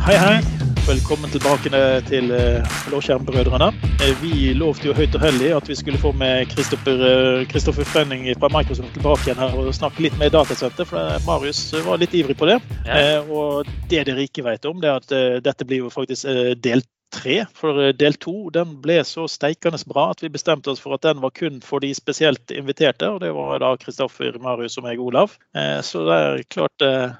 Hei, hei. Velkommen tilbake til eh, Blåskjermbrødrene. Eh, Vi lovte jo høyt og hellig at vi skulle få med Kristoffer eh, Frenning fra Microsoft tilbake igjen her og snakke litt med datasenter, for Marius var litt ivrig på det. Ja. Og det dere ikke vet om, det er at dette blir jo faktisk eh, del tre. For eh, del to den ble så steikende bra at vi bestemte oss for at den var kun for de spesielt inviterte. Og det var da Kristoffer, Marius og meg, Olav. Eh, Så det er klart eh,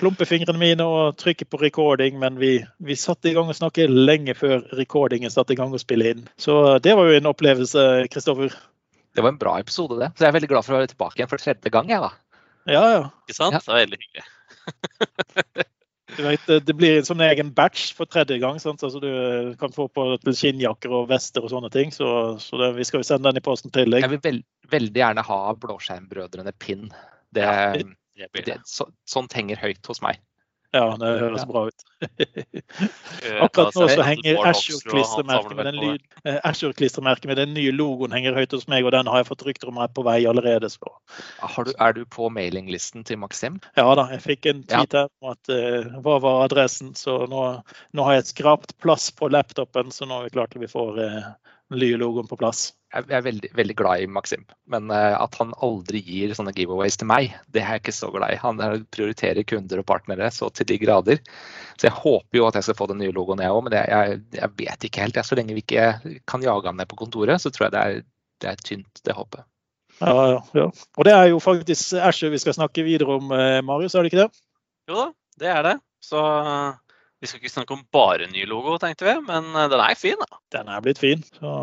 klumpe fingrene mine og trykke på recording, men vi, vi satte i gang å snakke lenge før recordingen satte i gang å spille inn. Så det var jo en opplevelse, Kristoffer. Det var en bra episode, det. Så jeg er veldig glad for å være tilbake igjen for tredje gang. jeg da. Ja, ja. Ikke sant? Ja. Det var veldig hyggelig. Vet, det- blir en sånn egen batch for tredje gang. Sant? Altså, du kan få på til skinnjakker og vester og sånne ting. Så, så det, vi skal jo sende den i posten til deg. Jeg vil veld, veldig gjerne ha Blåskjermbrødrene-pinn. Det, Ja, Det det, det. så, sånt henger høyt hos meg. Ja, det høres Ja. bra ut. Eh, Akkurat nå så henger Azure-klistremerket med, eh, med den nye logoen henger høyt hos meg, og den har jeg fått rykter om er på vei allerede. Så. Har du, er du på mailinglisten til Maxim? Ja da, jeg fikk en tweet her om at uh, hva var adressen, så nå, nå har jeg skrapt plass på laptopen, så nå er vi klare til vi får eh, den nye logoen på plass. Jeg er veldig, veldig glad i Maxim, men eh, at han aldri gir sånne giveaways til meg, det er jeg ikke så glad i. Han er- prioriterer kunder og partnere så til de grader. Så jeg håper jo at jeg skal få den nye logoen, jeg òg, men jeg, jeg, vet ikke helt. Så lenge vi ikke kan jage ham ned på kontoret, så tror jeg det er, det er tynt, det håpet. Ja, ja, ja. Og det er jo faktisk Asher vi skal snakke videre om, eh, Marius, er det ikke det? Jo da, det er det. Så eh, vi skal ikke snakke om bare ny logo, tenkte vi, men eh, den er fin, da. Den er blitt fin. Så.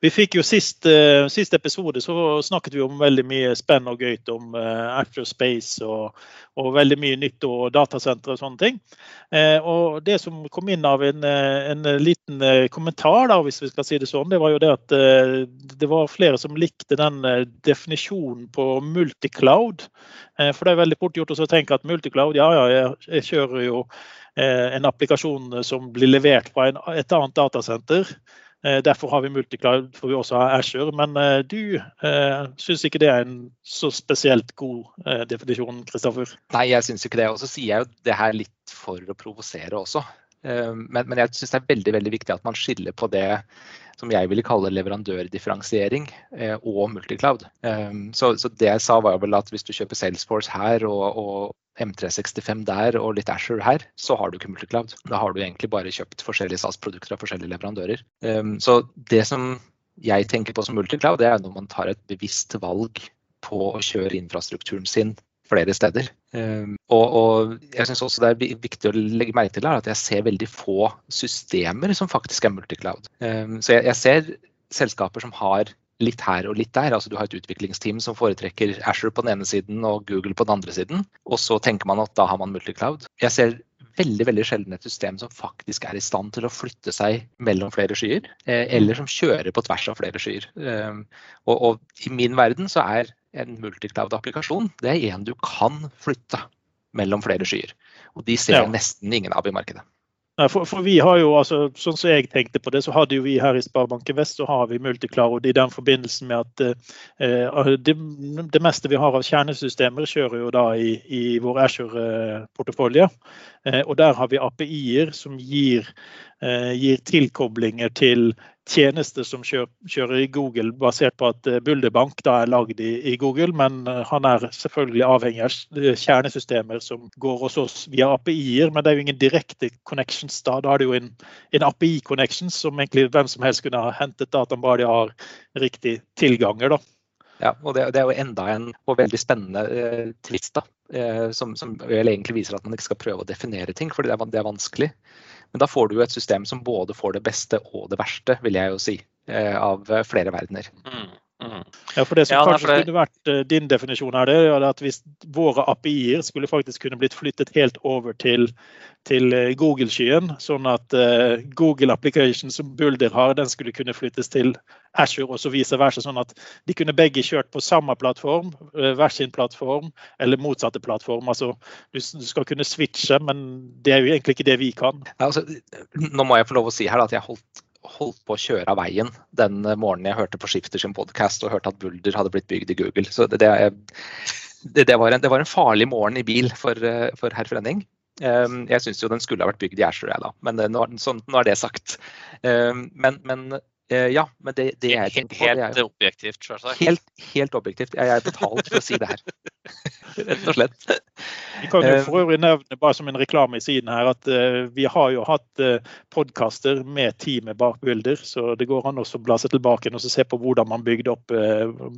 Vi fikk jo sist, uh, sist episode så snakket vi om veldig mye spennende og gøyt om uh, Azure og, og veldig mye nytt og datasentre og sånne ting. Uh, og det som kom inn av en, en liten kommentar, da, hvis vi skal si det sånn, det var jo det at det var flere som likte den definisjonen på multicloud. For det er veldig fort gjort å tenke at multicloud, ja ja, jeg, jeg kjører jo en applikasjon som blir levert fra en, et annet datasenter. Eh, Derfor har vi multicloud, for vi også har Azure. Men eh, du eh, syns ikke det er en så spesielt god eh, definisjon, Kristoffer? Nei, jeg syns ikke det. Og så sier jeg jo det her litt for å provosere også. Eh, Men, men jeg syns det er veldig veldig viktig at man skiller på det som jeg ville kalle leverandørdifferensiering eh, og multicloud. Eh, Så, så det jeg sa var vel at hvis du kjøper Salesforce her og, og M365 der og litt Azure her, så har du ikke multicloud. Da har du egentlig bare kjøpt forskjellige SAS-produkter av forskjellige leverandører. Eh, Så det som jeg tenker på som multicloud, det er når man tar et bevisst valg på å kjøre infrastrukturen sin flere steder. Um, og, og jeg syns også det er viktig å legge merke til her at jeg ser veldig få systemer som faktisk er multicloud. Um, så jeg, jeg ser selskaper som har litt her og litt der. altså Du har et utviklingsteam som foretrekker Azure på den ene siden og Google på den andre siden. Og så tenker man at da har man multicloud. Jeg ser veldig veldig sjelden et system som faktisk er i stand til å flytte seg mellom flere skyer, eh, eller som kjører på tvers av flere skyer. Um, og, og i min verden så er en multicloud-applikasjon det er en du kan flytte mellom flere skyer. Og de ser Ja. nesten ingen av i markedet. For, for vi har jo, altså, Sånn som jeg tenkte på det, så hadde jo vi her i Sparebanken Vest så har vi multicloud i den forbindelsen med at eh, det, det meste vi har av kjernesystemer, kjører jo da i, i vår Azure-portefølje. Eh, og der har vi API-er som gir, eh, gir tilkoblinger til tjenester som kjører, kjører i Google, basert på at eh, Bulderbank da er lagd i, i Google, men eh, han er selvfølgelig avhengig av kjernesystemer som går hos oss via API-er. Men det er jo ingen direkte connections da. Da er det jo en, en API-connection som egentlig hvem som helst kunne ha hentet dataen, bare de har riktig tilganger. da. Ja, og det, det er jo enda en og veldig spennende eh, twist, da, eh, som, som egentlig viser at man ikke skal prøve å definere ting, for det er, det er vanskelig. Men da får du jo et system som både får det beste og det verste, vil jeg jo si, eh, av eh, flere verdener. Mm, mm. Ja, for Det som Ja, kanskje det- kunne vært eh, din definisjon her, det er at hvis våre API-er skulle faktisk kunne blitt flyttet helt over til, til eh, Google-skyen, sånn at uh, Google Application som Bulder har, den skulle kunne flyttes til Azure og så vice versa. Sånn at de kunne begge kjørt på samme plattform, hver sin plattform, eller motsatte plattform. Altså, du, du skal kunne switche, men det er jo egentlig ikke det vi kan. Ja, altså, nå må jeg få lov å si her at jeg holdt, holdt på å kjøre av veien den morgenen jeg hørte på Skifter sin podkast og hørte at Bulder hadde blitt bygd i Google. Så det, det, det, var, en, det var en farlig morgen i bil for, eh, for herr Frenning. Jeg syns jo den skulle ha vært bygd i Asher, jeg da, men nå, sånn, nå er det sagt. Men, men ja, men det, det jeg tenker på Helt objektivt, selvsagt? Helt, helt objektivt. Jeg er betalt for å si det her. Rett og slett. Vi kan jo for øvrig nevne bare som en reklame i siden her at uh, vi har jo hatt uh, podkaster med teamet bak Bulder, så det går an å bla seg tilbake og se på hvordan man bygde opp,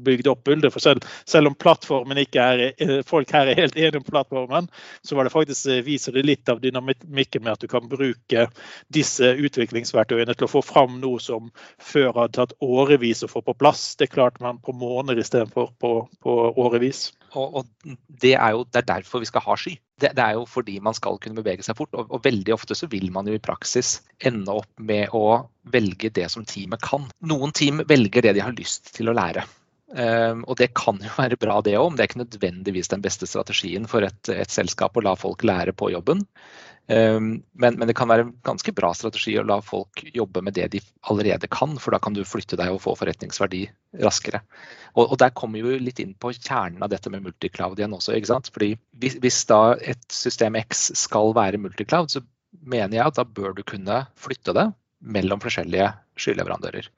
bygde opp Bulder. For selv, selv, om plattformen ikke er, folk her er helt enige om plattformen, så var det faktisk, viser det litt av dynamikken med at du kan bruke disse utviklingsverktøyene til å få fram noe som før hadde tatt årevis å få på plass. Det klarte man på måneder istedenfor på, på årevis. Og, og det, er jo, det er derfor vi skal ha sky. Det, det, er jo fordi man skal kunne bevege seg fort. Og, og, veldig ofte så vil man jo i praksis ende opp med å velge det som teamet kan. Noen team velger det de har lyst til å lære. Um, og det kan jo være bra, det òg, men det er ikke nødvendigvis den beste strategien for et, et selskap å la folk lære på jobben. Um, men, men, det kan være en ganske bra strategi å la folk jobbe med det de allerede kan, for da kan du flytte deg og få forretningsverdi raskere. Og, og der kommer vi litt inn på kjernen av dette med multicloud igjen også. ikke sant? Fordi hvis, hvis da et system X skal være multicloud, så mener jeg at da bør du kunne flytte det mellom forskjellige skyleverandører.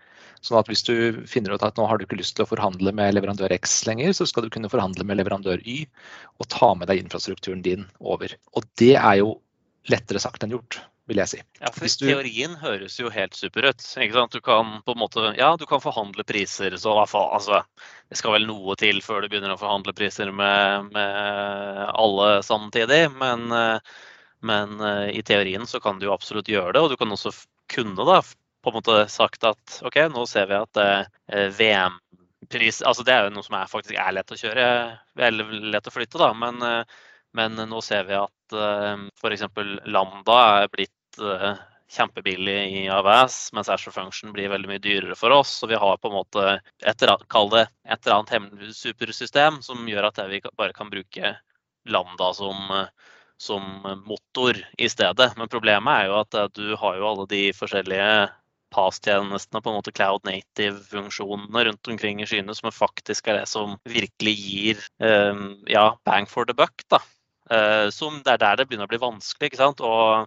Sånn at hvis du finner ut at nå har du ikke lyst til å forhandle med leverandør X lenger, så skal du kunne forhandle med leverandør Y og ta med deg infrastrukturen din over. Og det er jo lettere sagt enn gjort, vil jeg si. Ja, for du... Teorien høres jo helt super ut. ikke sant? Du kan på en måte, ja, du kan forhandle priser. så hva faen altså, Det skal vel noe til før du begynner å forhandle priser med, med alle samtidig. Men, men, i teorien så kan du jo absolutt gjøre det. Og du kan også kunne da på en måte sagt at OK, nå ser vi at eh, VM-pris altså Det er jo noe som er, faktisk er lett å kjøre, eller lett å flytte, da. Men, men nå ser vi at uh, f.eks. Lambda er blitt eh, kjempebillig i AWS, mens Azure Function blir veldig mye dyrere for oss. Så vi har på en måte et, kall det et eller annet hemmelig supersystem som gjør at vi bare kan bruke Lambda som, som motor i stedet. Men problemet er jo at eh, du har jo alle de forskjellige PAS-tjenestene, på en måte cloud native-funksjonene rundt omkring i skyene, som faktisk er det som virkelig gir um, ja, bang for the buck. da. Eh, som det er der det begynner å bli vanskelig ikke sant? Å,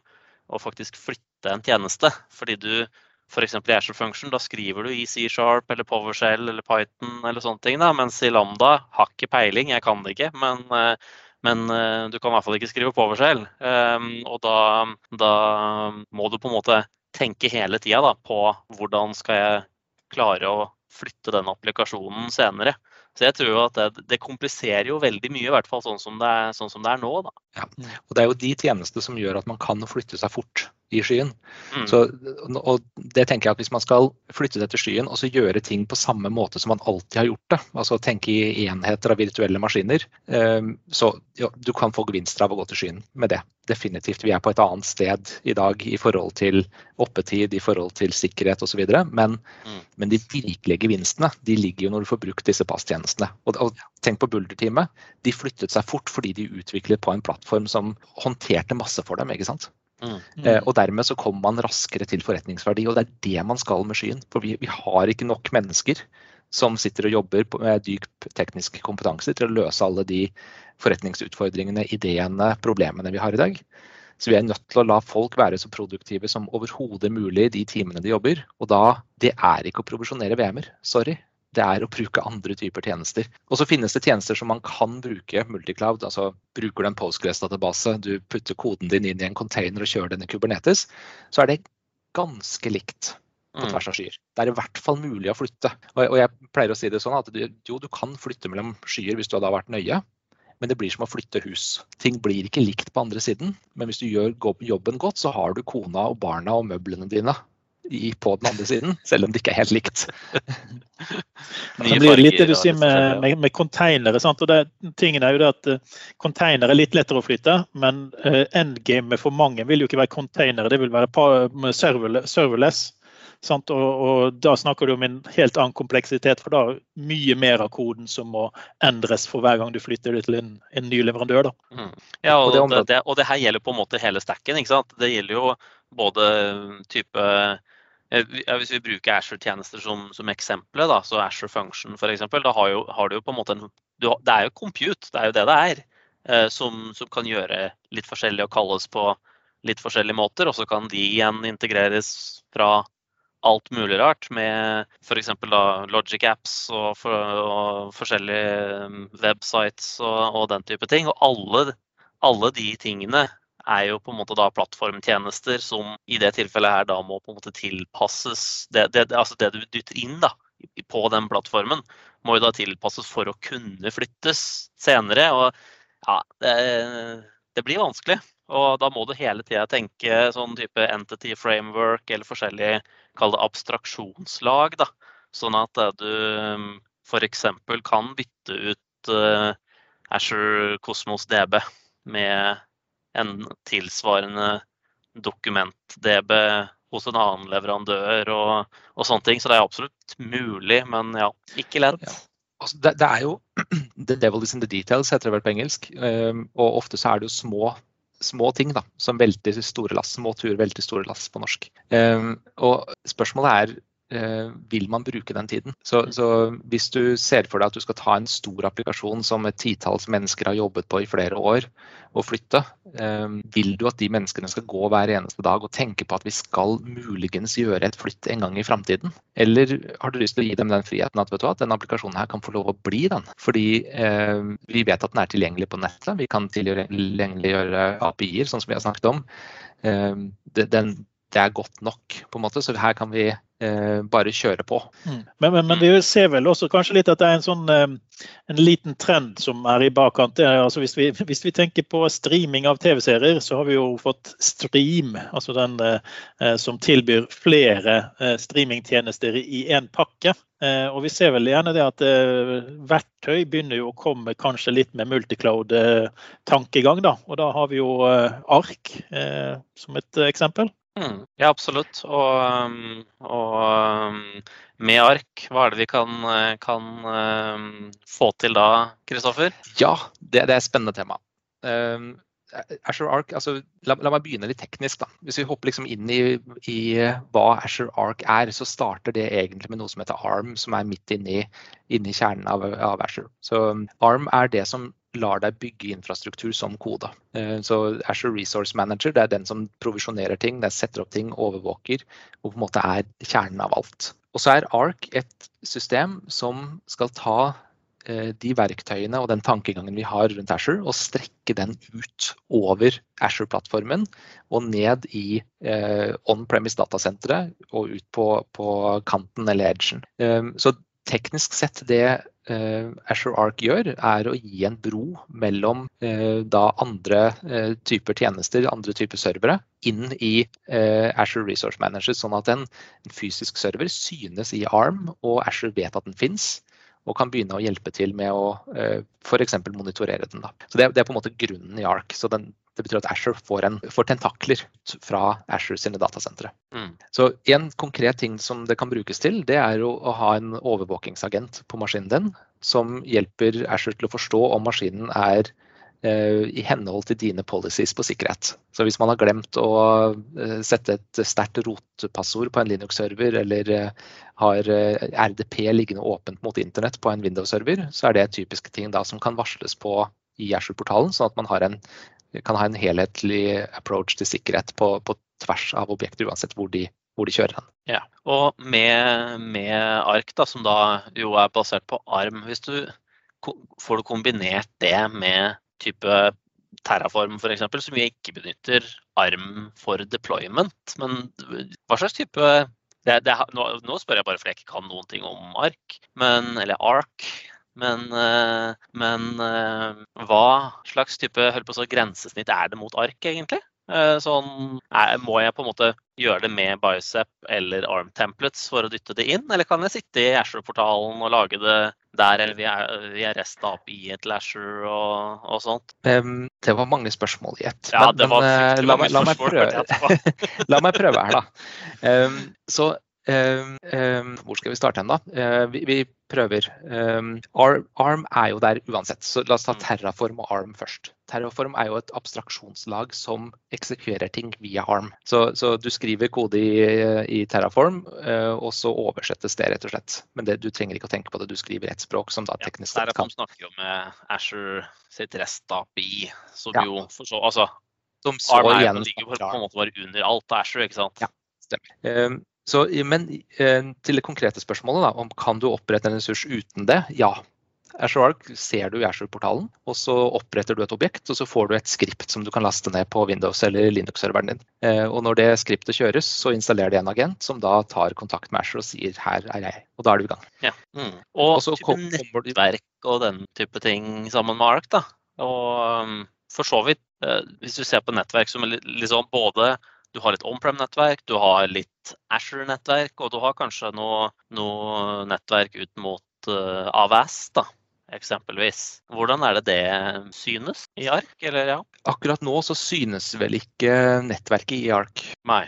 å faktisk flytte en tjeneste. Fordi du f.eks. i Azure Function, da skriver du i C-sharp eller PowerShell eller Python eller sånne ting. Da, mens i Lambda har ikke peiling, jeg kan det ikke. Men, eh, men eh, du kan i hvert fall ikke skrive PowerShell. Og da, da må du på en måte tenke hele tida på hvordan skal jeg klare å flytte den applikasjonen senere. Så jeg tror jo at det, det, kompliserer jo veldig mye, i hvert fall sånn som det er, sånn som det er nå. Da. Ja, og Det er jo de tjenestene som gjør at man kan flytte seg fort i skyen. Mm. Så, og det tenker jeg at Hvis man skal flytte det til skyen og så gjøre ting på samme måte som man alltid har gjort det, altså tenke i enheter av virtuelle maskiner, ehm, så ja, du kan få gevinster av å gå til skyen med det. Definitivt. Vi er på et annet sted i dag i forhold til oppetid, i forhold til sikkerhet osv. Men, mm. men de virkelige gevinstene de ligger jo når du får brukt disse passtjenestene. Og, og tenk på Bulder-teamet. De flyttet seg fort fordi de utviklet på en plattform som håndterte masse for dem. ikke sant? Mm. Eh, og dermed så kommer man raskere til forretningsverdi. Og det er det man skal med skyen. For vi, vi har ikke nok mennesker som sitter og jobber med dyp teknisk kompetanse til å løse alle de forretningsutfordringene, ideene, problemene vi har i dag. Så vi er nødt til å la folk være så produktive som overhodet mulig de timene de jobber. Og da, det er ikke å provisjonere VM-er. Sorry det er å bruke andre typer tjenester. Og så finnes det tjenester som man kan bruke multicloud. altså Bruker du en Postgres-database, du putter koden din inn i en container og kjører den i Kubernetes, så er det ganske likt på mm. tvers av skyer. Det er i hvert fall mulig å flytte. Og jeg pleier å si det sånn at jo, du kan flytte mellom skyer hvis du hadde vært nøye, men det blir som å flytte hus. Ting blir ikke likt på andre siden, men hvis du gjør jobben godt, så har du kona og barna og møblene dine i, på den andre siden, selv om det ikke er helt likt. det blir litt det du sier med, med, med containere. Og det, tingen er jo det at uh, Containere er litt lettere å flytte, men uh, endgamet for mange vil jo ikke være containere, det vil være serverless. Sant? Og, og, Da snakker du om en helt annen kompleksitet, for da er mye mer av koden som må endres for hver gang du flytter det til en, en ny leverandør. Mm. Ja, og, og, det, det, og, det, her gjelder på en måte hele stacken. ikke sant? Det gjelder jo både type Eh, hvis vi bruker Asher-tjenester som, som eksempel, så Asher Function f.eks., da har, jo, har, du jo på en måte en du, Det er jo compute, det er jo det det er. eh, som, som, kan gjøre litt forskjellig og kalles på litt forskjellige måter. Og så kan de igjen integreres fra alt mulig rart, med f.eks. Logic apps og, for, og, forskjellige mm, websites og, og, den type ting. Og alle, alle, de tingene er jo på en måte da plattformtjenester som i det tilfellet her da må på en måte tilpasses det, det, altså det du dytter inn da, på den plattformen, må jo da tilpasses for å kunne flyttes senere. Og ja, det, det blir vanskelig. Og da må du hele tida tenke sånn type entity framework eller forskjellige kall det abstraksjonslag. da, Sånn at du mm, f.eks. kan bytte ut uh, Azure Cosmos DB med en tilsvarende dokument-DB hos en annen leverandør og, og, sånne ting. Så det er absolutt mulig, men ja, ikke lett. Ja. Altså, det, det, er jo The devil is in the details, heter det vel på engelsk. Um, og ofte så er det jo små små ting da, som velter store lass. Små turer velter store lass på norsk. Um, og spørsmålet er vil man bruke den tiden. Så, så, hvis du ser for deg at du skal ta en stor applikasjon som et titalls mennesker har jobbet på i flere år, og flytte, um, vil du at de menneskene skal gå hver eneste dag og tenke på at vi skal muligens gjøre et flytt en gang i framtiden? Eller har du lyst til å gi dem den friheten at, vet du, hva, denne applikasjonen her kan få lov å bli den? Fordi eh, vi vet at den er tilgjengelig på nettet. Vi kan tilgjengeliggjøre API-er, sånn som vi har snakket om. Um, den, det er godt nok, på en måte. Så her kan vi eh, bare kjøre på. Mm. Men, men, men, vi ser vel også kanskje litt at det er en sånn eh, en liten trend som er i bakkant. Altså hvis, vi, hvis, vi, tenker på streaming av TV-serier, så har vi jo fått Stream, altså den eh, som tilbyr flere eh, streamingtjenester i én pakke. Eh, og vi ser vel gjerne det at eh, verktøy begynner jo å komme kanskje litt med multicloud-tankegang. da, Og da har vi jo ARK som et eksempel. Mm, ja, absolutt. Og, um, og, um, med ark, hva er det vi kan, kan um, få til da, Kristoffer? Ja, det, det, er et spennende tema. Azure Ark, altså, la, la, meg begynne litt teknisk. da. Hvis vi hopper liksom inn i, i, hva Azure Ark er, så starter det egentlig med noe som heter ARM, som er midt inni, inni kjernen av, av Azure. Så ARM er det som lar deg bygge infrastruktur som kode. Eh, så Azure Resource Manager det er den som provisjonerer ting, det setter opp ting, overvåker og på en måte er kjernen av alt. Og så er ARK et system som skal ta eh, de verktøyene og den tankegangen vi har rundt Azure, og strekke den ut over Azure-plattformen og ned i eh, on-premise datasentre og ut på, på, kanten eller edgen. Så teknisk sett det uh, Azure Arc gjør, er å gi en bro mellom uh, da andre uh, typer tjenester, andre typer servere, inn i Azure Resource Manager, sånn at en, fysisk server synes i ARM, og Azure vet at den fins. Og kan begynne å hjelpe til med å f.eks. monitorere den. Da. Så det, er på en måte grunnen i ARC. Så den, det betyr at Asher får, en, får tentakler fra Asher sine datasentre. Mm. Så en konkret ting som det kan brukes til, det er å, å ha en overvåkingsagent på maskinen din som hjelper Asher til å forstå om maskinen er eh, i henhold til dine policies på sikkerhet. Så hvis man har glemt å eh, sette et sterkt rotpassord på en Linux-server, eller eh, har RDP liggende åpent mot internett på en Windows-server, så er det typiske ting da som kan varsles på i Azure-portalen, sånn at man har en kan ha en helhetlig approach til sikkerhet på, på tvers av objekter, uansett hvor de, hvor de kjører hen. Ja, Og med, med, ARK, da, som da jo er basert på ARM, hvis du får du kombinert det med type Terraform f.eks., som vi ikke benytter ARM for deployment. Men hva slags type det, det, nå, nå, spør jeg bare fordi jeg ikke kan noen ting om ARK, men, eller ARK. Men, eh, men eh, hva slags type så, grensesnitt er det mot ark, egentlig? Sånn, er, må jeg på en måte gjøre det med Bicep eller Arm Templates for å dytte det inn, eller kan jeg sitte i Ashore-portalen og lage det der, eller via, via REST-API til Ashore og, og sånt? Um, det var mange spørsmål i ett. Ja, det var men, la, la, meg prøve, la, meg prøve, her, da. Um, så hvor skal vi starte hen, da? Uh, vi, vi, prøver. ARM, er jo der uansett, så la oss ta mm. Terraform og ARM først. Terraform er jo et abstraksjonslag som eksekverer ting via ARM. Så, så du skriver kode i, i Terraform, og så oversettes det, rett og slett. Men det, du trenger ikke å tenke på det, du skriver ett språk som da teknisk sett ja, Terraform snakker jo med Asher sitt REST-API, som ja. jo for så Altså, som så ARM er, igjen, ligger på en måte bare under alt Asher, ikke sant? Ja, stemmer. Så, men eh, til det konkrete spørsmålet, da, om kan du opprette en ressurs uten det? Ja. Azure Arc ser du i Azure-portalen, og så oppretter du et objekt, og så får du et skript som du kan laste ned på Windows eller Linux-serveren din. Eh, og når det skriptet kjøres, så installerer det en agent som da tar kontakt med Azure og sier 'her er jeg'. Og da er du i gang. Ja. Mm. Og, og type nettverk og den type ting sammen med Arc, da. Og um, for så vidt, eh, hvis du ser på nettverk som liksom både du har et on-prem-nettverk, du har litt Asher-nettverk, og du har kanskje noe, noe nettverk ut mot uh, AVS, da, eksempelvis. Hvordan er det det synes i ARK? Eller, ja? Akkurat nå så synes vel ikke nettverket i ARK. Nei.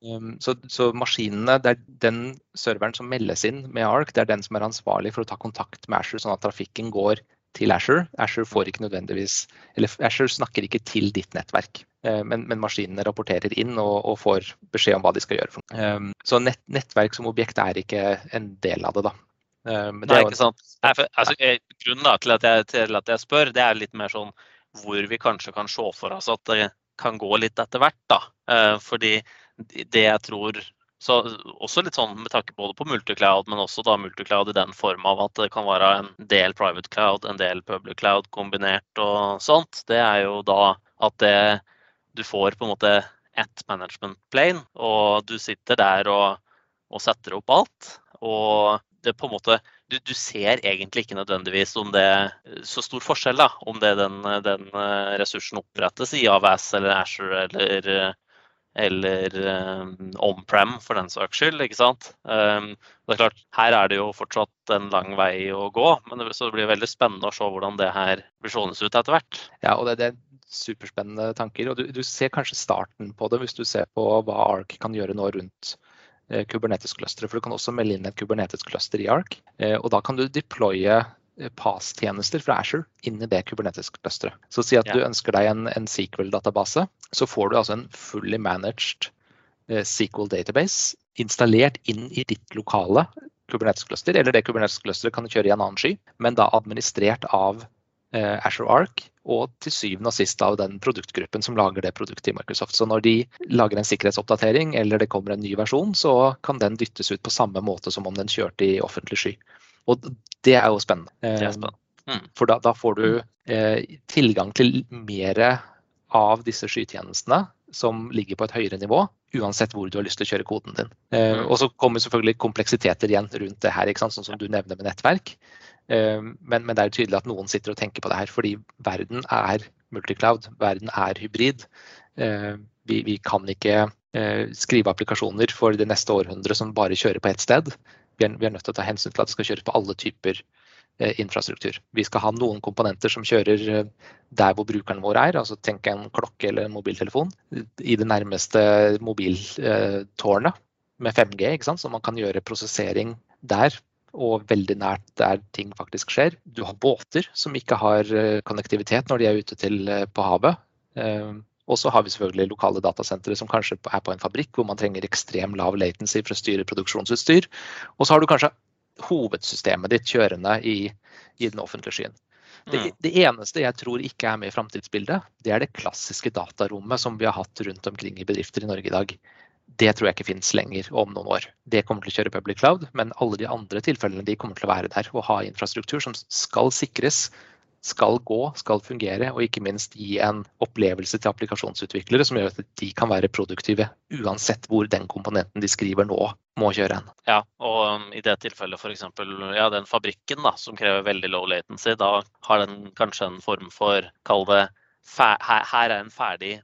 Um, så, så, maskinene, det er den serveren som meldes inn med ARK, det er den som er ansvarlig for å ta kontakt med Asher, sånn at trafikken går til Asher. Asher Asher snakker ikke til ditt nettverk. Eh, men, men, maskinene rapporterer inn og, og, får beskjed om hva de skal gjøre. Um, så nett, nettverk som objekt er ikke en del av det, da. Um, det Nei, ikke sant. Nei, for, altså, grunnen da, til, at jeg, til, at jeg, spør, det er litt mer sånn hvor vi kanskje kan se for oss at det kan gå litt etter hvert. da. Uh, fordi det jeg tror så også litt sånn med tanke både på multicloud, men også da multicloud i den form av at det kan være en del private cloud, en del public cloud kombinert og sånt. Det er jo da at det du får på en måte ett management plane, og du sitter der og, og setter opp alt. Og det på en måte du, du, ser egentlig ikke nødvendigvis om det så stor forskjell da, om det den, den eh, ressursen opprettes i AWS eller Asher eller, eller um, on-prem for den saks skyld. ikke sant? Um, det er klart, Her er det jo fortsatt en lang vei å gå, men det, så det blir veldig spennende å se hvordan det her blir seende ut etter hvert. Ja, og det, det, superspennende tanker. og du, du, ser kanskje starten på det hvis du ser på hva ARK kan gjøre nå rundt eh, Kubernetes-clusteret. For du kan også melde inn et Kubernetes-cluster i ARK. Eh, og da kan du deploye eh, PAS-tjenester fra Asher inn i det Kubernetes-clusteret. Så si at ja. du ønsker deg en, en SQL-database, så får du altså en fully managed eh, SQL database installert inn i ditt lokale Kubernetes-cluster, eller det Kubernetes-clusteret kan du kjøre i en annen sky, men da administrert av Eh, Azure Arc, og til syvende og sist av den produktgruppen som lager det produktet i Microsoft. Så når de lager en sikkerhetsoppdatering eller det kommer en ny versjon, så kan den dyttes ut på samme måte som om den kjørte i offentlig sky. Og det er jo spennende. Det Er spennende. Mm. For da, da, får du eh, tilgang til mer av disse skytjenestene som ligger på et høyere nivå, uansett hvor du har lyst til å kjøre koden din. Eh, mm. og så kommer selvfølgelig kompleksiteter igjen rundt det her, sånn som du nevner med nettverk. Ehm, men, men, det er tydelig at noen sitter og tenker på det her, fordi verden er multicloud, verden er hybrid. Ehm, vi, vi kan ikke eh, skrive applikasjoner for det neste århundret som bare kjører på ett sted. Vi er, vi er, nødt til å ta hensyn til at det skal kjøres på alle typer eh, infrastruktur. Vi skal ha noen komponenter som kjører eh, der hvor brukeren vår er. altså Tenk en klokke eller en mobiltelefon i det nærmeste mobiltårnet med 5G, så man kan gjøre prosessering der og veldig nært der ting faktisk skjer. Du har båter som ikke har eh, konnektivitet når de er ute til, eh, på havet. Eh, og så har vi selvfølgelig lokale datasentre som kanskje er på en fabrikk hvor man trenger ekstrem lav latency for å styre produksjonsutstyr. Og så har du kanskje hovedsystemet ditt kjørende i, i den offentlige skyen. Det, mm. det, eneste jeg tror ikke er med i framtidsbildet, det er det klassiske datarommet som vi har hatt rundt omkring i bedrifter i Norge i dag det tror jeg ikke finnes lenger om noen år. Det kommer til å kjøre public cloud, men alle de andre tilfellene de kommer til å være der og ha infrastruktur som skal sikres, skal gå, skal fungere, og ikke minst gi en opplevelse til applikasjonsutviklere som gjør at de kan være produktive uansett hvor den komponenten de skriver nå, må kjøre hen. Ja, og um, i det tilfellet f.eks. Ja, den fabrikken da, som krever veldig low latency, da har den kanskje en form for, kall det her, er en ferdig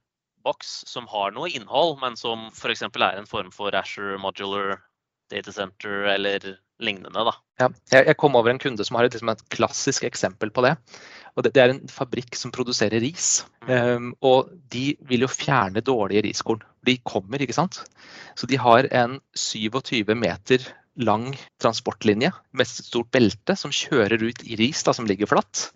boks som har noe innhold, men som f.eks. er en form for Asher Modular Data Center eller lignende. da. Ja, jeg kom over en kunde som har et, liksom et klassisk eksempel på det. Og det, det, er en fabrikk som produserer ris. Um, og de vil jo fjerne dårlige riskorn. De kommer, ikke sant. Så de har en 27 meter lang transportlinje med et stort belte som kjører ut i ris da, som ligger flatt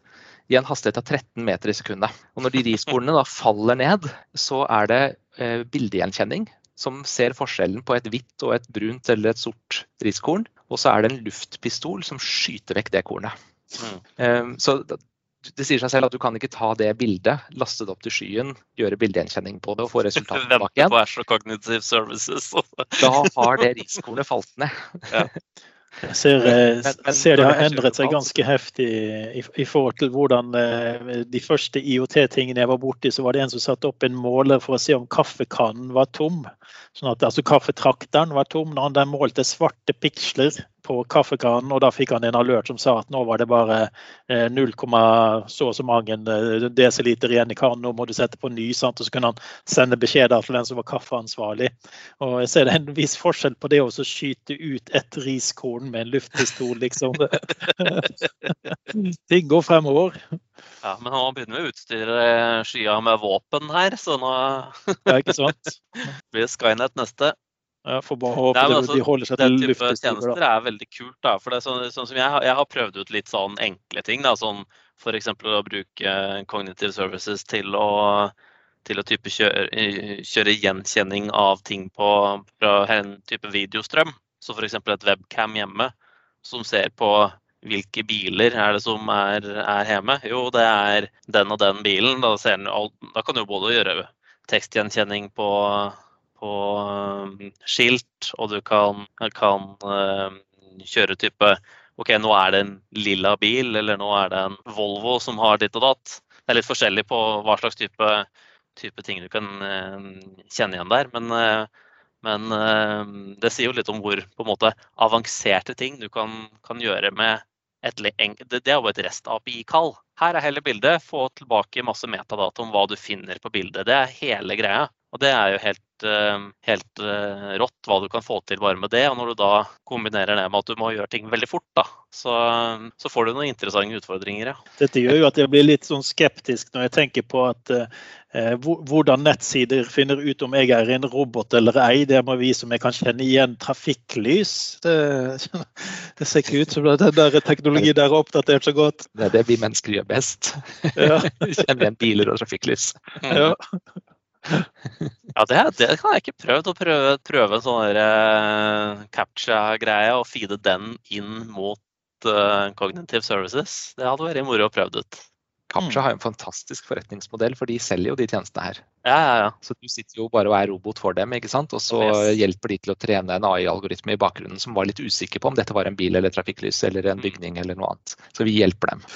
i en hastighet av 13 meter i sekundet. Og når de riskornene da faller ned, så er det eh, bildegjenkjenning som ser forskjellen på et hvitt og et brunt eller et sort riskorn. Og så er det en luftpistol som skyter vekk det kornet. Mm. Um, så det sier seg selv at du kan ikke ta det bildet, laste det opp til skyen, gjøre bildegjenkjenning på det og få resultatet tilbake igjen. Vente på Ashore Cognitive Services. da har det riskornet falt ned. Ja. Jeg ser, eh, ser, det har endret seg ganske heftig i, i forhold til hvordan eh, de første IOT-tingene jeg var borti, så var det en som satte opp en måler for å se om kaffekannen var tom. Sånn at altså, Kaffetrakteren var tom når han målte svarte piksler på kaffekannen, og da fikk han en alert som sa at nå var det bare 0, eh, så og så mange eh, desiliter igjen i kannen, nå må du sette på ny. Sant? Og så kunne han sende beskjeder til den som var kaffeansvarlig. Og jeg ser det en viss forskjell på det å skyte ut et riskorn med en luftpistol, liksom. Ting går fremover. Ja, men han begynner med å utstyre skya med våpen her, så nå Ja, ikke sant? blir Skynet neste. Jeg får bare håpe Nei, altså, de holder seg til lufthistorie. Tjenester er veldig kult. da, for det er sånn, sånn som jeg, jeg har prøvd ut litt sånn enkle ting. da, sånn F.eks. å bruke cognitive services til å, til å type kjøre, kjøre, gjenkjenning av ting på, fra en type videostrøm. Så f.eks. et webcam hjemme som ser på hvilke biler er det som er, er hjemme. Jo, det er den og den bilen. Da, den, da kan du både gjøre tekstgjenkjenning på på um, skilt, og du kan, kan uh, kjøre type OK, nå er det en lilla bil, eller nå er det en Volvo som har ditt og datt. Det er litt forskjellig på hva slags type, type ting du kan uh, kjenne igjen der. Men, men det sier jo litt om hvor på en måte avanserte ting du kan, kan gjøre med et det er jo et REST-API-kall. Her er hele bildet. Få tilbake masse metadata om hva du finner på bildet. Det er hele greia. Og det er jo helt Eh, helt uh, rått hva du kan få til bare med det. Og når du da kombinerer det med at du må gjøre ting veldig fort, da, så, så får du noen interessante utfordringer. Ja. Dette gjør jo at jeg blir litt sånn skeptisk når jeg tenker på at eh, hvordan nettsider finner ut om jeg er en robot eller ei. Det må vi som jeg kan kjenne igjen trafikklys. Det, det ser ikke ut som den der teknologien der er oppdatert så godt. Det er det vi mennesker gjør best. Ja. Kjenner igjen biler og trafikklys. Ja. Ja, det, det, kan jeg ikke prøve. Å prøve, prøve en sånn uh, captcha-greie og feede den inn mot uh, Cognitive Services. Det hadde vært moro å prøve ut. Captcha mm. har en fantastisk forretningsmodell, for de selger jo de tjenestene her. Ja, ja, ja. Så du sitter jo bare og er robot for dem, ikke sant? og så yes. hjelper de til å trene en AI-algoritme i bakgrunnen som var litt usikker på om dette var en bil eller trafikklys eller en mm. bygning eller noe annet. Så vi hjelper dem.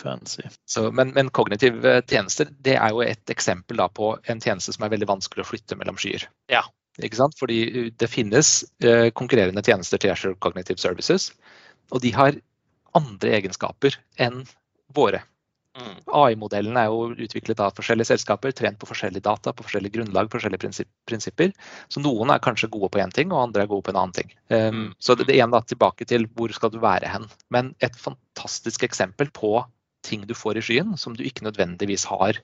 Så, men, men, kognitive tjenester det er jo et eksempel da på en tjeneste som er veldig vanskelig å flytte mellom skyer. Ja. Ikke sant? Fordi uh, det finnes eh, konkurrerende tjenester til Azure Cognitive Services, og de har andre egenskaper enn våre. Mm. AI-modellen er jo utviklet av forskjellige selskaper, trent på forskjellige data, på forskjellige grunnlag, forskjellige prinsipper. Så noen er kanskje gode på én ting, og andre er gode på en annen ting. Um, så det, det ene da tilbake til hvor skal du være hen. Men et fantastisk eksempel på ting du får i skyen som du ikke nødvendigvis har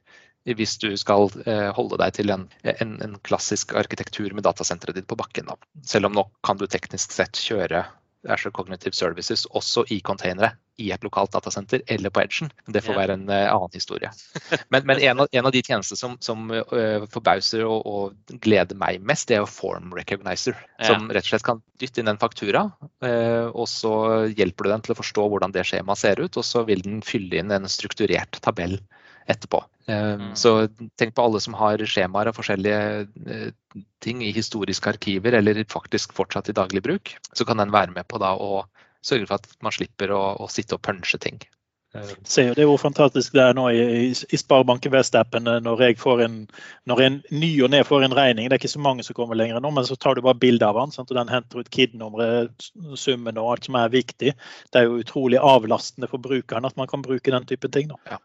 hvis du skal uh, holde deg til en, en, en, klassisk arkitektur med datasenteret ditt på bakken. Da. Selv om nå kan du teknisk sett kjøre Azure Cognitive Services også i containere i et lokalt datasenter eller på Edgen. Det får være en uh, annen historie. Men, men en, av, en, av, de tjenestene som, som uh, forbauser og, og, gleder meg mest, det er jo Form Recognizer. Ja. Som rett og slett kan dytte inn en faktura, uh, og så hjelper du den til å forstå hvordan det skjemaet ser ut, og så vil den fylle inn en strukturert tabell etterpå. Mm. Så tenk på alle som har skjemaer av forskjellige ting i historiske arkiver eller faktisk fortsatt i daglig bruk. Så kan den være med på da å sørge for at man slipper å, å sitte og punche ting. Ser det er jo fantastisk det er nå i, i, i Sparebanken Vest-appen eh, når jeg får en, når en ny og ned får en regning. Det er ikke så mange som kommer lenger nå, men så tar du bare bilde av den. Sant? og Den henter ut KID-nummeret, summen og alt som er viktig. Det er jo utrolig avlastende for brukeren at man kan bruke den type ting. Ja.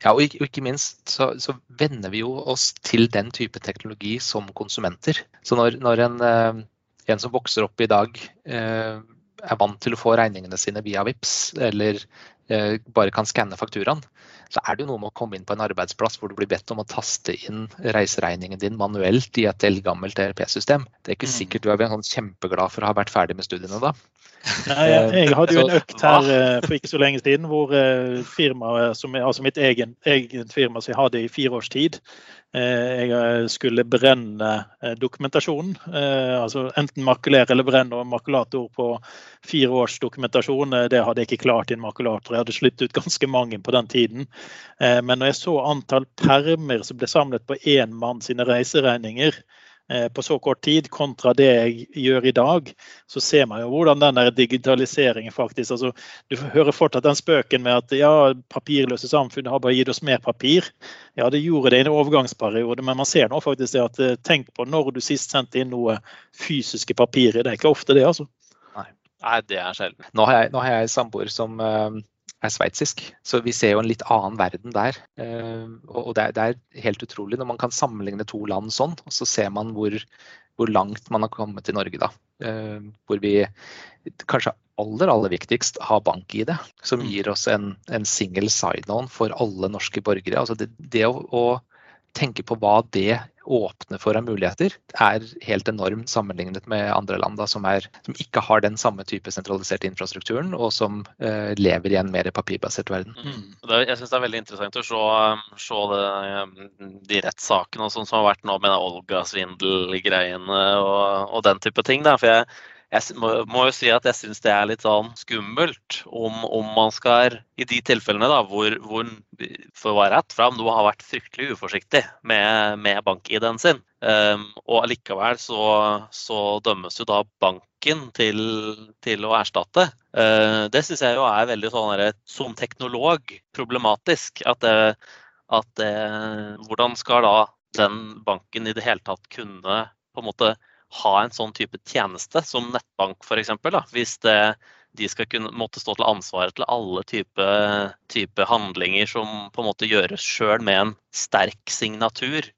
ja. og ikke, og ikke minst så, så, venner vi jo oss til den type teknologi som konsumenter. Så når, når en, eh, en som vokser opp i dag eh, er vant til å få regningene sine via VIPS, eller eh, bare kan skanne fakturaen, så er det jo noe med å komme inn på en arbeidsplass hvor du blir bedt om å taste inn reiseregningen din manuelt i et eldgammelt ERP-system. Det er ikke mm. sikkert du er sånn kjempeglad for å ha vært ferdig med studiene da. Nei, jeg hadde jo en økt her eh, for ikke så lenge siden hvor eh, firmaet, altså mitt egen, egen firma som jeg hadde i fire års tid, Eh, jeg eh, skulle brenne eh, dokumentasjonen. altså Enten makulere eller brenne makulator på fire års dokumentasjon. Det hadde jeg ikke klart i en makulator. Jeg hadde slitt ut ganske mange på den tiden. Men når jeg så antall permer som ble samlet på én mann sine reiseregninger, Eh, på så kort tid, kontra det jeg gjør i dag, så ser man jo hvordan den digitaliseringen faktisk altså, Du hører fortsatt den spøken med at ja, papirløse samfunn har bare gitt oss mer papir. Ja, det gjorde det i en overgangsperiode, men man ser nå faktisk det at eh, tenk på når du sist sendte inn noe fysiske papirer. Det er ikke ofte det, altså. Nei, Nei det er sjelden. Nå har jeg, nå samboer som uh er sveitsisk. Så vi ser jo en litt annen verden der. Eh, og det er, helt utrolig når man kan sammenligne to land sånn, og så ser man hvor, hvor langt man har kommet til Norge da. Eh, hvor vi kanskje aller aller viktigst har bank-ID, som mm. gir oss en, en single sign-on for alle norske borgere. Altså det, det å, å tenke på hva det åpner for av muligheter, er helt enormt sammenlignet med andre land da, som, er, som, ikke har den samme type sentraliserte infrastrukturen, og som uh, lever i en mer papirbasert verden. Mm. Det, jeg syns det er veldig interessant å se, se det, de rettssakene som har vært nå med Olga-svindelgreiene og, og, den type ting. Da. For jeg, jeg må, må, jo si at jeg syns det er litt sånn skummelt om, om, man skal I de tilfellene da, hvor, hvor for å være rett fram, noe har vært fryktelig uforsiktig med, med bank-ID-en sin, um, og allikevel så, så, dømmes jo da banken til, til å erstatte. Uh, det syns jeg jo er veldig sånn som teknolog problematisk. At, det, at det, hvordan skal da den banken i det hele tatt kunne på en måte ha en sånn type tjeneste som nettbank f.eks. Hvis det, de skal kunne måtte stå til ansvaret til alle typer type handlinger som på en måte gjøres sjøl med en sterk signatur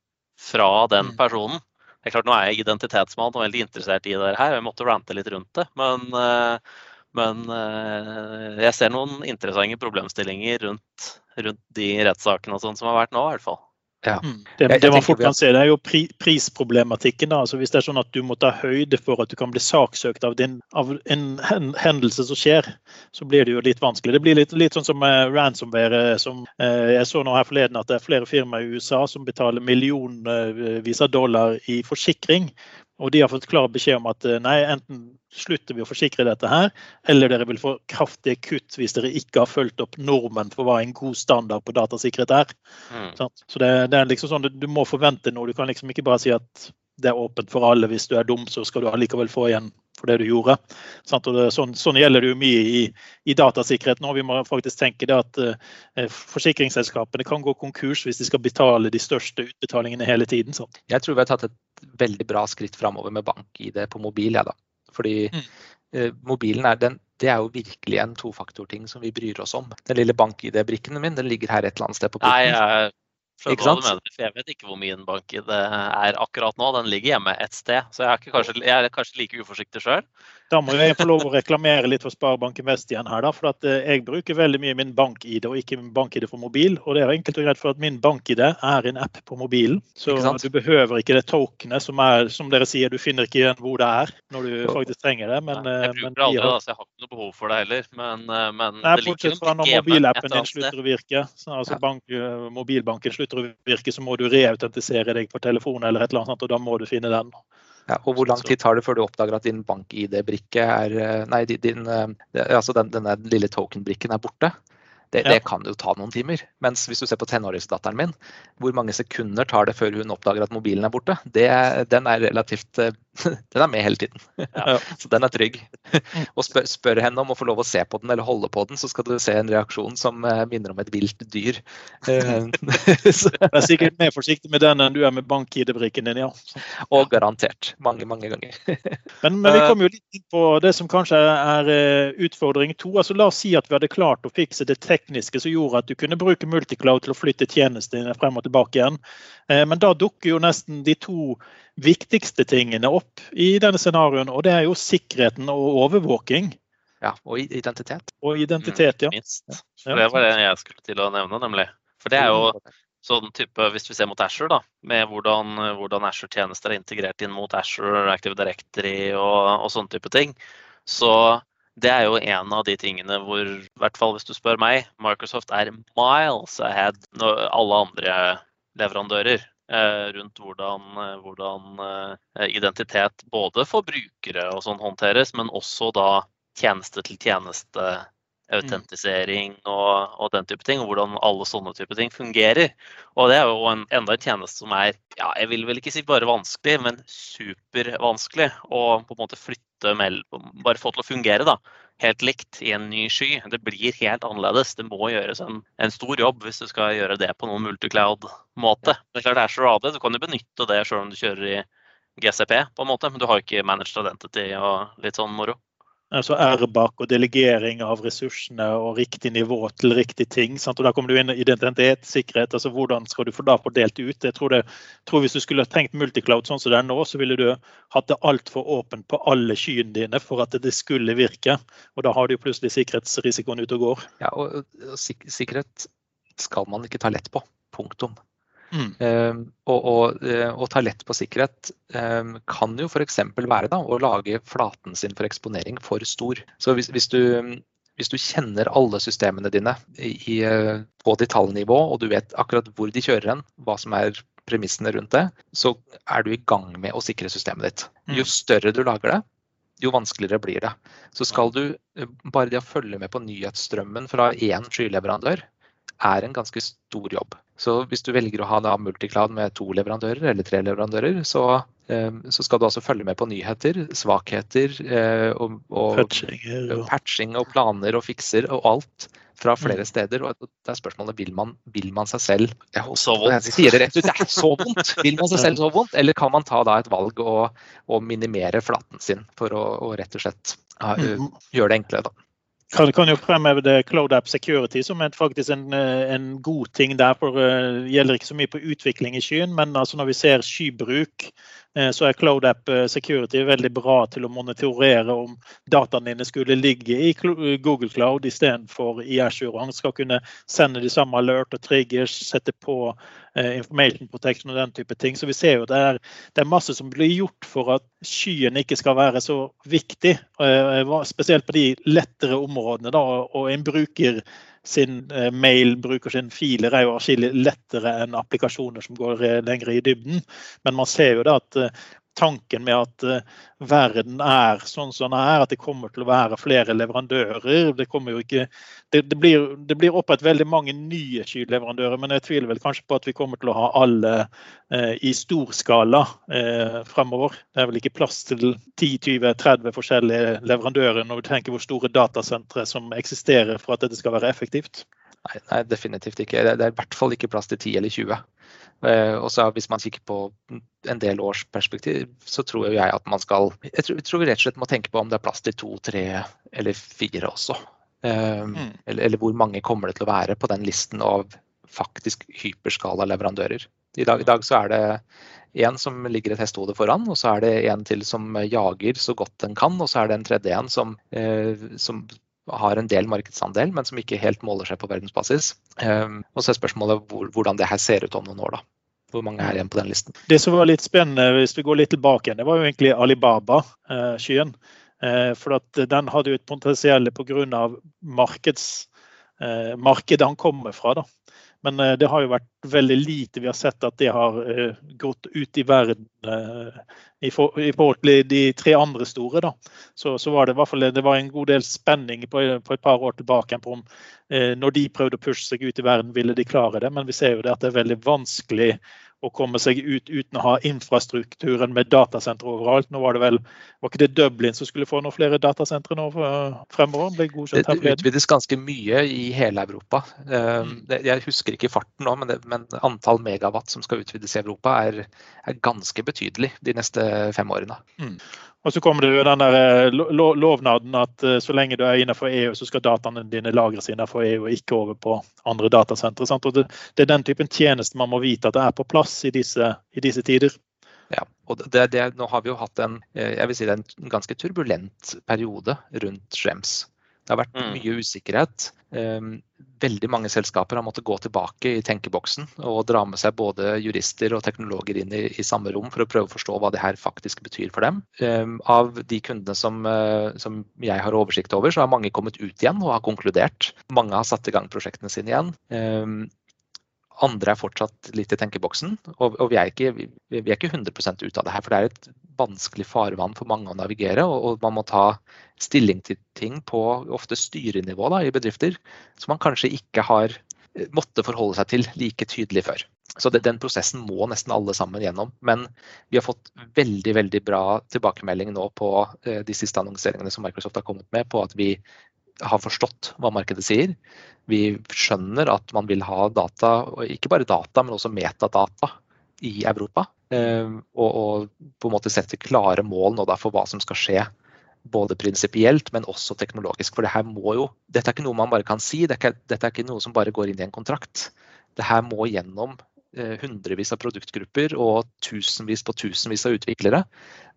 fra den mm. personen. Det er klart, Nå er jeg identitetsmann og veldig interessert i det her, og jeg måtte rante litt rundt det. Men, eh, men eh, jeg ser noen interessante problemstillinger rundt, rundt de rettssakene som har vært nå, i hvert fall. Ja. Mm. Det, det, man fort kan se, det er jo pri, prisproblematikken. Da. Altså hvis det er sånn at du må ta høyde for at du kan bli saksøkt av, din, av en hendelse som skjer, så blir det jo litt vanskelig. Det blir litt, litt sånn som uh, ransomware. Som, uh, jeg så nå her forleden at det er flere firmaer i USA som betaler millionvis av dollar i forsikring og de har fått klar beskjed om at eh, nei, enten slutter vi å forsikre dette her, eller dere vil få kraftige kutt hvis dere ikke har fulgt opp normen for hva en god standard på datasikkerhet er. Mm. Så det, det, er liksom sånn, Du må forvente noe. Du kan liksom ikke bare si at det er åpent for alle. Hvis du er dum, så skal du allikevel få igjen for det du gjorde. Det, sånn, sånn, gjelder det jo mye i, i datasikkerhet nå. Vi må faktisk tenke det at eh, forsikringsselskapene kan gå konkurs hvis de skal betale de største utbetalingene hele tiden. Sant? Jeg tror vi har tatt et veldig bra skritt framover med bank-ID på mobil. Ja, da. Fordi mm. eh, mobilen er, den, det er jo virkelig en tofaktorting som vi bryr oss om. Den lille bank-ID-brikken min den ligger her et eller annet sted på porten. Nei, jeg ikke sant? Mener, for jeg vet ikke hvor min bank det er akkurat nå. Den ligger hjemme et sted. Så jeg er, kanskje, jeg er kanskje like uforsiktig sjøl. Da må jeg få lov å reklamere litt for Sparebanken Vest igjen her, da. For eh, jeg bruker veldig mye min bank-ID og ikke min bank-ID for mobil. Og det er enkelt og greit for at min bank-ID er en app på mobilen. Så du behøver ikke det tokenet som er, som dere sier, du finner ikke igjen hvor det er når du faktisk trenger det. Men, Nei, jeg bruker det aldri, da, så jeg har ikke noe behov for det heller. Men, eh, men Nei, bortsett fra når mobilappen din slutter å virke. Så, altså bank, mobilbanken slutter å virke, så må du reautentisere deg på telefonen eller et eller annet, og da må du finne den. Ja, og hvor lang tid tar det før du oppdager at din bank-ID-brikke er eh, Nei, din, eh, altså den, denne lille token-brikken er borte? Det, ja. det, kan jo ta noen timer. Mens hvis du ser på tenåringsdatteren min, hvor mange sekunder tar det før hun oppdager at mobilen er borte? Det, den er relativt eh, Den er med hele tiden. Ja. Så den er trygg. Mm. Og spør, spør, henne om å få lov å se på den eller holde på den, så skal du se en reaksjon som eh, minner om et vilt dyr. Eh, du er sikkert mer forsiktig med den enn du er med bank-ID-brikken din, ja. Og garantert. Mange, mange ganger. Men, men, vi kommer jo litt inn på det som kanskje er utfordring to. Altså, la oss si at vi hadde klart å fikse det tekniske som gjorde at du kunne bruke multicloud til å flytte tjenestene frem og tilbake igjen. Eh, men da dukker jo nesten de to viktigste tingene opp i denne scenarioen, og det er jo sikkerheten og overvåking. Ja, og identitet. Og identitet, ja. Mm, minst. For det var det jeg skulle til å nevne, nemlig. For det er jo sånn type, hvis vi ser mot Asher, da, med hvordan, hvordan Asher-tjenester er integrert inn mot Asher, Active Directory og, og sånne type ting. Så det er jo en av de tingene hvor, i hvert fall hvis du spør meg, Microsoft er miles ahead når alle andre leverandører rundt hvordan, eh, hvordan eh, identitet både for brukere og sånn håndteres, men også da tjeneste til tjeneste Mm. autentisering og, og, den type ting, og hvordan alle sånne type ting fungerer. Og det er jo en, enda en tjeneste som er, ja, jeg vil vel ikke si bare vanskelig, men supervanskelig å på en måte flytte mellom Bare få til å fungere, da. Helt likt i en ny sky. Det blir helt annerledes. Det må gjøres en, en stor jobb hvis du skal gjøre det på noen multicloud-måte. Det er klart det er så radig. Du kan jo benytte det selv om du kjører i GCP, på en måte, men du har ikke managed identity og litt sånn moro altså RBAC og delegering av ressursene og riktig nivå til riktig ting. Sant? Og Da kommer du inn i identitet, sikkerhet. altså Hvordan skal du få da fordelt ut? Jeg tror, det, tror Hvis du skulle tenkt multicloud sånn som det er nå, så ville du hatt det altfor åpent på alle skyene dine for at det skulle virke. Og da har du plutselig sikkerhetsrisikoen ute og går. Ja, og sik Sikkerhet skal man ikke ta lett på. Punktum. Mm. Um, og, og, eh, og, ta lett på sikkerhet um, kan jo f.eks. være da, å lage flaten sin for eksponering for stor. Så hvis, hvis, du, hvis du, kjenner alle systemene dine i, eh, på detaljnivå, og du vet akkurat hvor de kjører hen, hva som er premissene rundt det, så er du i gang med å sikre systemet ditt. Mm. Jo større du lager det, jo vanskeligere blir det. Så skal du eh, bare det å følge med på nyhetsstrømmen fra én skyleverandør, er en ganske stor jobb. Så hvis du velger å ha da multicloud med to leverandører eller tre leverandører, så, eh, så skal du altså følge med på nyheter, svakheter eh, og, og, og, patching og planer og fikser og alt fra flere mm. steder. og det er spørsmålet vil man, vil man seg selv jeg Så vondt. Jeg sier det rett ut, det er så vondt! Vil man seg selv så vondt, eller kan man ta da et valg og, og minimere flaten sin for å, å rett og slett ja, mm. gjøre det enklere? da? Kan, kan jo fremheve det Cloud App Security som er faktisk en, eh, en god ting der. for uh, gjelder ikke så mye på utvikling i skyen, men altså når vi ser skybruk, så er CloudApp Security veldig bra til å monitorere om dataene dine skulle ligge i Google Cloud istedenfor i Azure. Han skal kunne sende de samme alert og triggers, sette på Eh, information protection og den type ting. Så vi ser jo det er, det er masse som blir gjort for at skyen ikke skal være så viktig. Eh, spesielt på de lettere områdene. Da, og en bruker sin mailbruk mail, bruker sin filer, er jo atskillig lettere enn applikasjoner som går lenger i dybden. Men man ser jo da at tanken med at uh, verden er sånn som den er, at det kommer til å være flere leverandører. Det, ikke, det, det blir, det blir opprettet veldig mange nye skyleverandører, men jeg tviler vel kanskje på at vi kommer til å ha alle uh, i stor skala uh, fremover. Det er vel ikke plass til 10-20-30 forskjellige leverandører når vi tenker hvor store datasentre som eksisterer for at dette skal være effektivt. Nei, nei, definitivt ikke. Det er i hvert fall ikke plass til 10 eller 20. Eh, og så Hvis man kikker på en del års perspektiv, så tror jeg at man skal Jeg tror, jeg tror vi rett og slett må tenke på om det er plass til to, tre eller fire også. Eh, mm. Eller, eller, hvor mange kommer det til å være på den listen av faktisk hyperskala leverandører. I dag, I dag så er det én som ligger et hestehode foran, og så er det en til som jager så godt den kan, og så er det en tredje en som, eh, som har en del markedsandel, men som ikke helt måler seg på verdensbasis. Um, og så er spørsmålet hvordan det her ser ut om noen år. da. Hvor mange er igjen på den listen? Det som var litt spennende, hvis vi går litt tilbake igjen, det var jo egentlig Alibaba-skyen. Eh, for at den hadde jo et potensial pga. eh, markedet han kommer fra. da. Men eh, det har jo vært veldig lite vi har sett at det har eh, gått ut i verden eh, i, forhold til de tre andre store. Da. Så, så var det i hvert fall det var en god del spenning på, på et par år tilbake på om når de prøvde å pushe seg ut i verden, ville de klare det. Men vi ser jo det at det er veldig vanskelig å komme seg ut uten å ha infrastrukturen med datasentre overalt. Nå var det vel var ikke det Dublin som skulle få noen flere datasentre nå fremover? Det, det utvides ganske mye i hele Europa. Um, mm. Jeg husker ikke farten nå, men, det, men antall megawatt som skal utvides i Europa er, er ganske betydelig de neste fem årene. Mm. Og så kommer det jo den der eh, lovnaden at eh, så lenge du er innenfor EU, så skal dataene dine lagres innenfor EU og ikke over på andre datasentre. Det, det, er den typen tjeneste man må vite at det er på plass i disse, i disse tider. Ja, og det, det, nå har vi jo hatt en, eh, si en ganske turbulent periode rundt Schrems. Det har vært Mm. mye usikkerhet. Um, veldig mange selskaper har måttet gå tilbake i tenkeboksen og dra med seg både jurister og teknologer inn i, i samme rom for å prøve å forstå hva det her faktisk betyr for dem. Um, av de kundene som, uh, som jeg har oversikt over, så har mange kommet ut igjen og har konkludert. Mange har satt i gang prosjektene sine igjen. Andre er fortsatt litt i tenkeboksen, og, og vi, er ikke, vi, vi er ikke 100 ut av det her. For det er et vanskelig farvann for mange å navigere, og, og man må ta stilling til ting på ofte styrenivå da, i bedrifter som man kanskje ikke har måttet måtte forholde seg til like tydelig før. Så det, Den prosessen må nesten alle sammen gjennom. Men vi har fått veldig veldig bra tilbakemelding nå på eh, de siste annonseringene som Microsoft har kommet med, på at vi har forstått hva markedet sier. Vi skjønner at man vil ha data, og ikke bare data, men også metadata i Europa. Eh, og, og, på en måte sette klare mål nå da for hva som skal skje. Både prinsipielt, men også teknologisk. For det her må jo, dette er ikke noe man bare kan si, dette er ikke, dette er ikke noe som bare går inn i en kontrakt. Det her må gjennom eh, hundrevis av produktgrupper og tusenvis på tusenvis av utviklere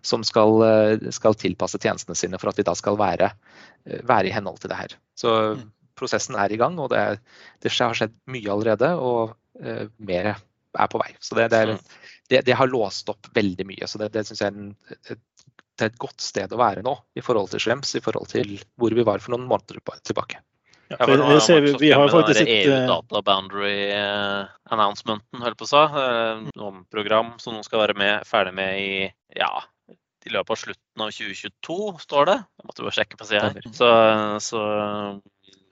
som skal, eh, skal tilpasse tjenestene sine for at vi da skal være, eh, være i henhold til det her. Så Mm. prosessen er i gang, og det, er, det har skjedd mye allerede. Og uh, mer er på vei. Så det, det, er, det, det, har låst opp veldig mye. Så det, det syns jeg er, en, et, det er et godt sted å være nå i forhold til Schrems, i forhold til hvor vi var for noen måneder tilbake. Ja, Ja, for jeg ser, vi, vi har faktisk sett... et eh, EU Data Boundary-announcementen, holdt på å si. Eh, Noen program som nå skal være med, ferdig med i ja, i løpet av slutten av 2022, står det. Jeg måtte bare sjekke på sida her. Så, så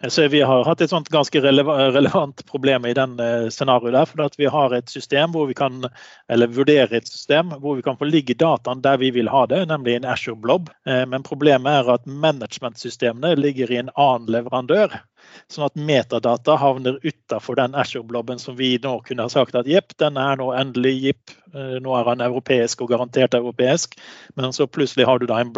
Jeg vi har hatt et sånt ganske relevant problem i den eh, scenarioet der. For at vi har et system hvor vi kan, eller vurdere et system hvor vi kan få ligge dataen der vi vil ha det, nemlig en Azure Blob. Eh, Men problemet er at managementsystemene ligger i en annen leverandør. Sånn at metadata havner utafor den Azure-blobben som vi nå kunne ha sagt at jepp, den er nå endelig jipp, eh, nå er han europeisk og garantert europeisk. Men så plutselig har du da en,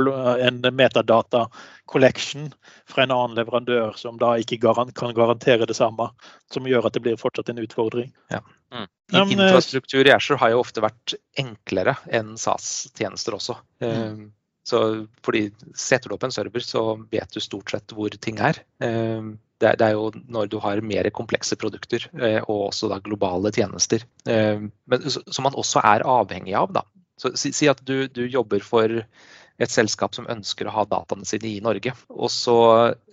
en metadata collection fra en annen leverandør som da ikke garan kan garantere det samme. Som gjør at det blir fortsatt en utfordring. Ja, men, eh, Infrastruktur i Azure har jo ofte vært enklere enn SAS-tjenester også. Mm. Så fordi setter du opp en server, så vet du stort sett hvor ting er. Eh, Det er, det er jo når du har mer komplekse produkter eh, og også da globale tjenester. Eh, Men, som man også er avhengig av. Da. Så si, si at du, du jobber for et selskap som ønsker å ha dataene sine i Norge. Og så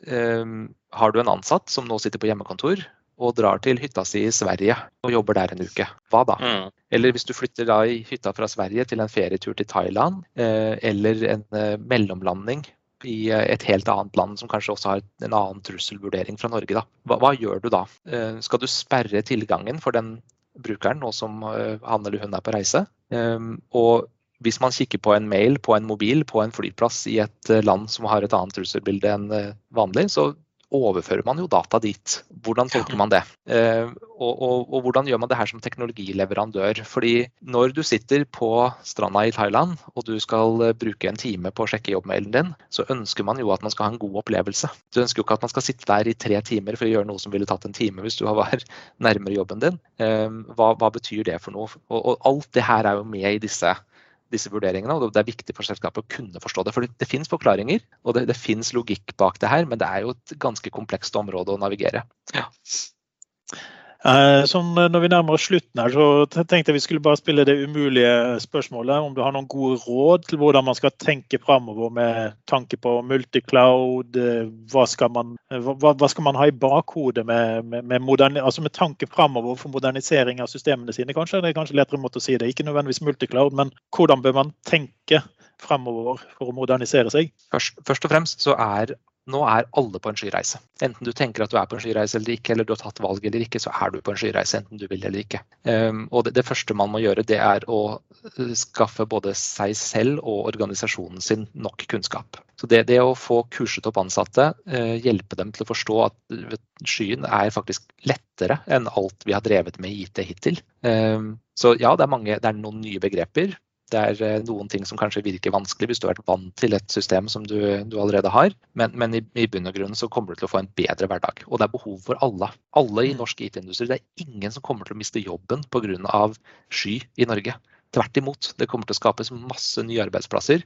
eh, har du en ansatt som nå sitter på hjemmekontor og drar til hytta si i Sverige og jobber der en uke. Hva da? mm, Eller hvis du flytter da i hytta fra Sverige til en ferietur til Thailand, eh, eller en eh, mellomlanding i eh, et helt annet land som kanskje også har en annen trusselvurdering fra Norge. Da. Hva, hva gjør du da? Eh, skal du sperre tilgangen for den brukeren nå som eh, han eller hun er på reise? Eh, og hvis man kikker på en mail på en mobil på en flyplass i et land som har et annet trusselbilde enn vanlig, så overfører man jo data dit. Hvordan tolker man det? Eh, og, og, og hvordan gjør man det her som teknologileverandør? Fordi når du sitter på stranda i Thailand og du skal eh, bruke en time på å sjekke jobbmailen din, så ønsker man jo at man skal ha en god opplevelse. Du ønsker jo ikke at man skal sitte der i tre timer for å gjøre noe som ville tatt en time hvis du var nærmere jobben din. Eh, hva, hva betyr det for noe? Og, og alt det her er jo med i disse disse vurderingene, og Det er viktig for selskapet å kunne forstå det. For Det, det finnes forklaringer og det, det finnes logikk bak det her, men det er jo et ganske komplekst område å navigere. Ja. Eh, Sånn, eh, når vi nærmer oss slutten her, så tenkte jeg vi skulle bare spille det umulige spørsmålet. Om du har noen gode råd til hvordan man skal tenke framover med tanke på multicloud. eh, Hva skal man, hva, hva skal man ha i bakhodet med, med, med, altså med tanke framover for modernisering av systemene sine? Kanskje det er kanskje lettere måte å si det. Ikke nødvendigvis multicloud, men hvordan bør man tenke fremover for å modernisere seg? Først, først og fremst så er nå er alle på en skyreise. Enten du tenker at du er på en skyreise eller ikke, eller du har tatt valg eller ikke, så er du på en skyreise enten du vil eller ikke. Um, og det, det, første man må gjøre, det er å uh, skaffe både seg selv og organisasjonen sin nok kunnskap. Så det, det å få kurset opp ansatte, uh, hjelpe dem til å forstå at skyen er faktisk lettere enn alt vi har drevet med i IT hittil. Um, så ja, det er, mange, det er noen nye begreper. Det er noen ting som kanskje virker vanskelig hvis du har vært vant til et system som du, du allerede har. Men, men i, i, bunn og grunn så kommer du til å få en bedre hverdag. Og det er behov for alle. Alle i norsk IT-industri. Det er ingen som kommer til å miste jobben pga. sky i Norge. Tvert imot. Det kommer til å skapes masse nye arbeidsplasser.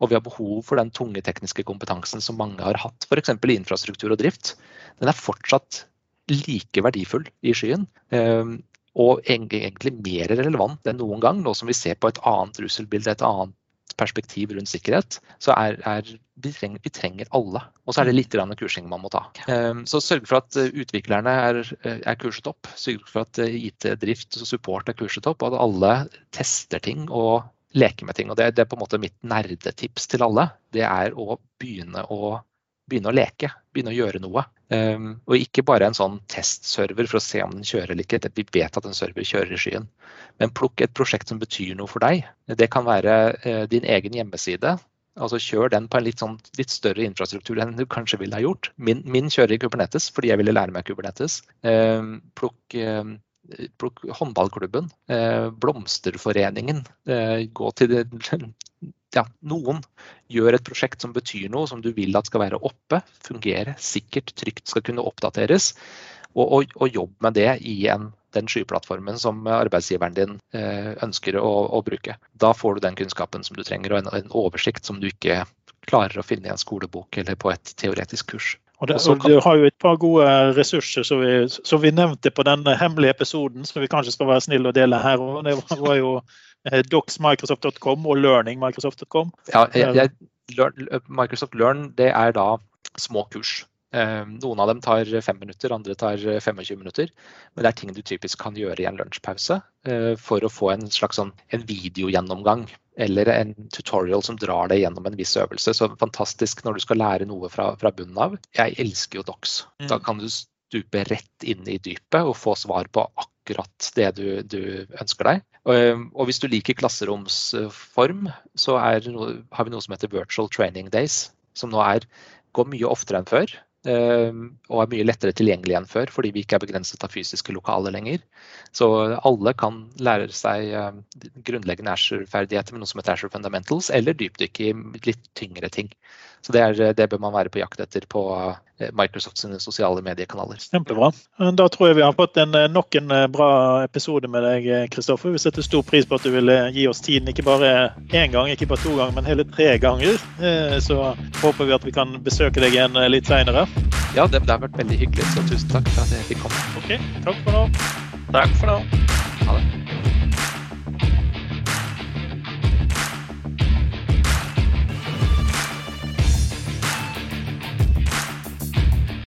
Og vi har behov for den tunge tekniske kompetansen som mange har hatt, f.eks. i infrastruktur og drift. Den er fortsatt like verdifull i skyen. Og egentlig mer relevant enn noen gang, nå som vi ser på et annet trusselbilde, et annet perspektiv rundt sikkerhet, så er, er vi, trenger, vi, trenger, alle. Og så er det litt kursing man må ta. Ehm, så sørg for at eh, utviklerne er, eh, er kurset opp. Sørg for at eh, IT-drift og support er kurset opp, og at alle tester ting og leker med ting. Og det, det er på en måte mitt nerdetips til alle. Det er å begynne å begynne å leke, begynne å gjøre noe. Um, og ikke bare en sånn testserver for å se om den kjører eller ikke. Vi vet at en server kjører i skyen. Men plukk et prosjekt som betyr noe for deg. Det kan være uh, din egen hjemmeside. Altså Kjør den på en litt, sånn, litt, større infrastruktur enn du kanskje ville ha gjort. Min, min, kjører i Kubernetes fordi jeg ville lære meg Kubernetes. Um, plukk um, håndballklubben, Blomsterforeningen. Eh, gå til ja, noen gjør et prosjekt som betyr noe, som du vil at skal være oppe, fungere, sikkert, trygt skal kunne oppdateres. Og, og, og jobb med det i en, den skyplattformen som arbeidsgiveren din eh, ønsker å, å, bruke. Da får du den kunnskapen som du trenger, og en, en oversikt som du ikke klarer å finne i en skolebok eller på et teoretisk kurs. Og, det, og Du har jo et par gode ressurser som vi, som vi nevnte på den hemmelige episoden, som vi kanskje skal være snille og dele her. Og det var jo eh, docsmicrosoft.com og learningmicrosoft.com. Ja, jeg, jeg, Microsoft Learn det er da små kurs. Eh, noen av dem tar fem minutter, andre tar 25 minutter. Men det er ting du typisk kan gjøre i en lunsjpause eh, for å få en slags sånn, en videogjennomgang eller en tutorial som drar deg gjennom en viss øvelse. Så fantastisk når du skal lære noe fra, fra bunnen av. Jeg elsker jo Docs. Mm. Da kan du stupe rett inn i dypet og få svar på akkurat det du, du ønsker deg. Og, hvis du liker klasseromsform, så er, har vi noe som heter Virtual Training Days. Som nå er, går mye oftere enn før. Og er mye lettere tilgjengelig enn før, fordi vi ikke er begrenset av fysiske lokaler lenger. Så alle kan lære seg grunnleggende Asher-ferdigheter med noe som heter Asher Fundamentals, eller dypdykke i litt tyngre ting. Så det, er, det, bør man være på jakt etter på eh, Microsofts sosiale mediekanaler. Kjempebra. Da tror jeg vi har fått en, eh, nok en eh, bra episode med deg, Kristoffer. Vi setter stor pris på at du ville gi oss tiden, ikke bare én gang, ikke bare to ganger, men hele tre ganger. Så håper vi at vi kan besøke deg igjen litt seinere. Ja, det, det, har vært veldig hyggelig, så tusen takk for at jeg fikk komme. Ok, takk for nå. Takk for nå.